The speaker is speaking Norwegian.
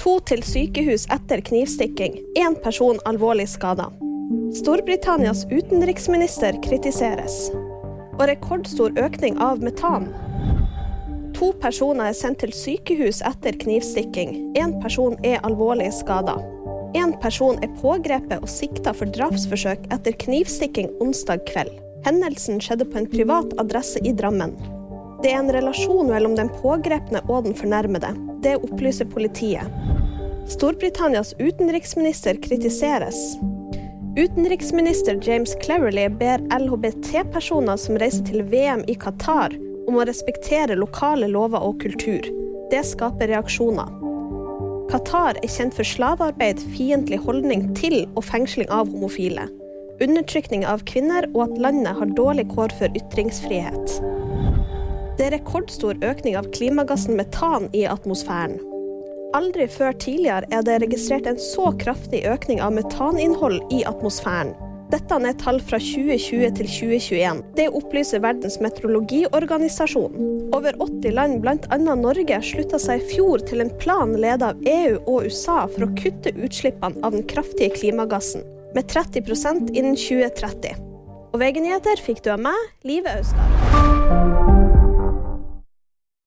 To til sykehus etter knivstikking. Én person alvorlig skada. Storbritannias utenriksminister kritiseres. Og rekordstor økning av metan. To personer er sendt til sykehus etter knivstikking. Én person er alvorlig skada. En person er pågrepet og sikta for drapsforsøk etter knivstikking onsdag kveld. Hendelsen skjedde på en privat adresse i Drammen. Det er en relasjon mellom den pågrepne og den fornærmede. Det opplyser politiet. Storbritannias utenriksminister kritiseres. Utenriksminister James Cleverly ber LHBT-personer som reiser til VM i Qatar, om å respektere lokale lover og kultur. Det skaper reaksjoner. Qatar er kjent for slavearbeid, fiendtlig holdning til og fengsling av homofile, undertrykning av kvinner og at landet har dårlig kår for ytringsfrihet. Det er rekordstor økning av klimagassen metan i atmosfæren. Aldri før tidligere er det registrert en så kraftig økning av metaninnhold i atmosfæren. Dette er tall fra 2020 til 2021. Det opplyser Verdens meteorologiorganisasjon. Over 80 land, bl.a. Norge, slutta seg i fjor til en plan ledet av EU og USA for å kutte utslippene av den kraftige klimagassen med 30% innen 2030. Og VG-nyheter fikk du av meg, Live Austad.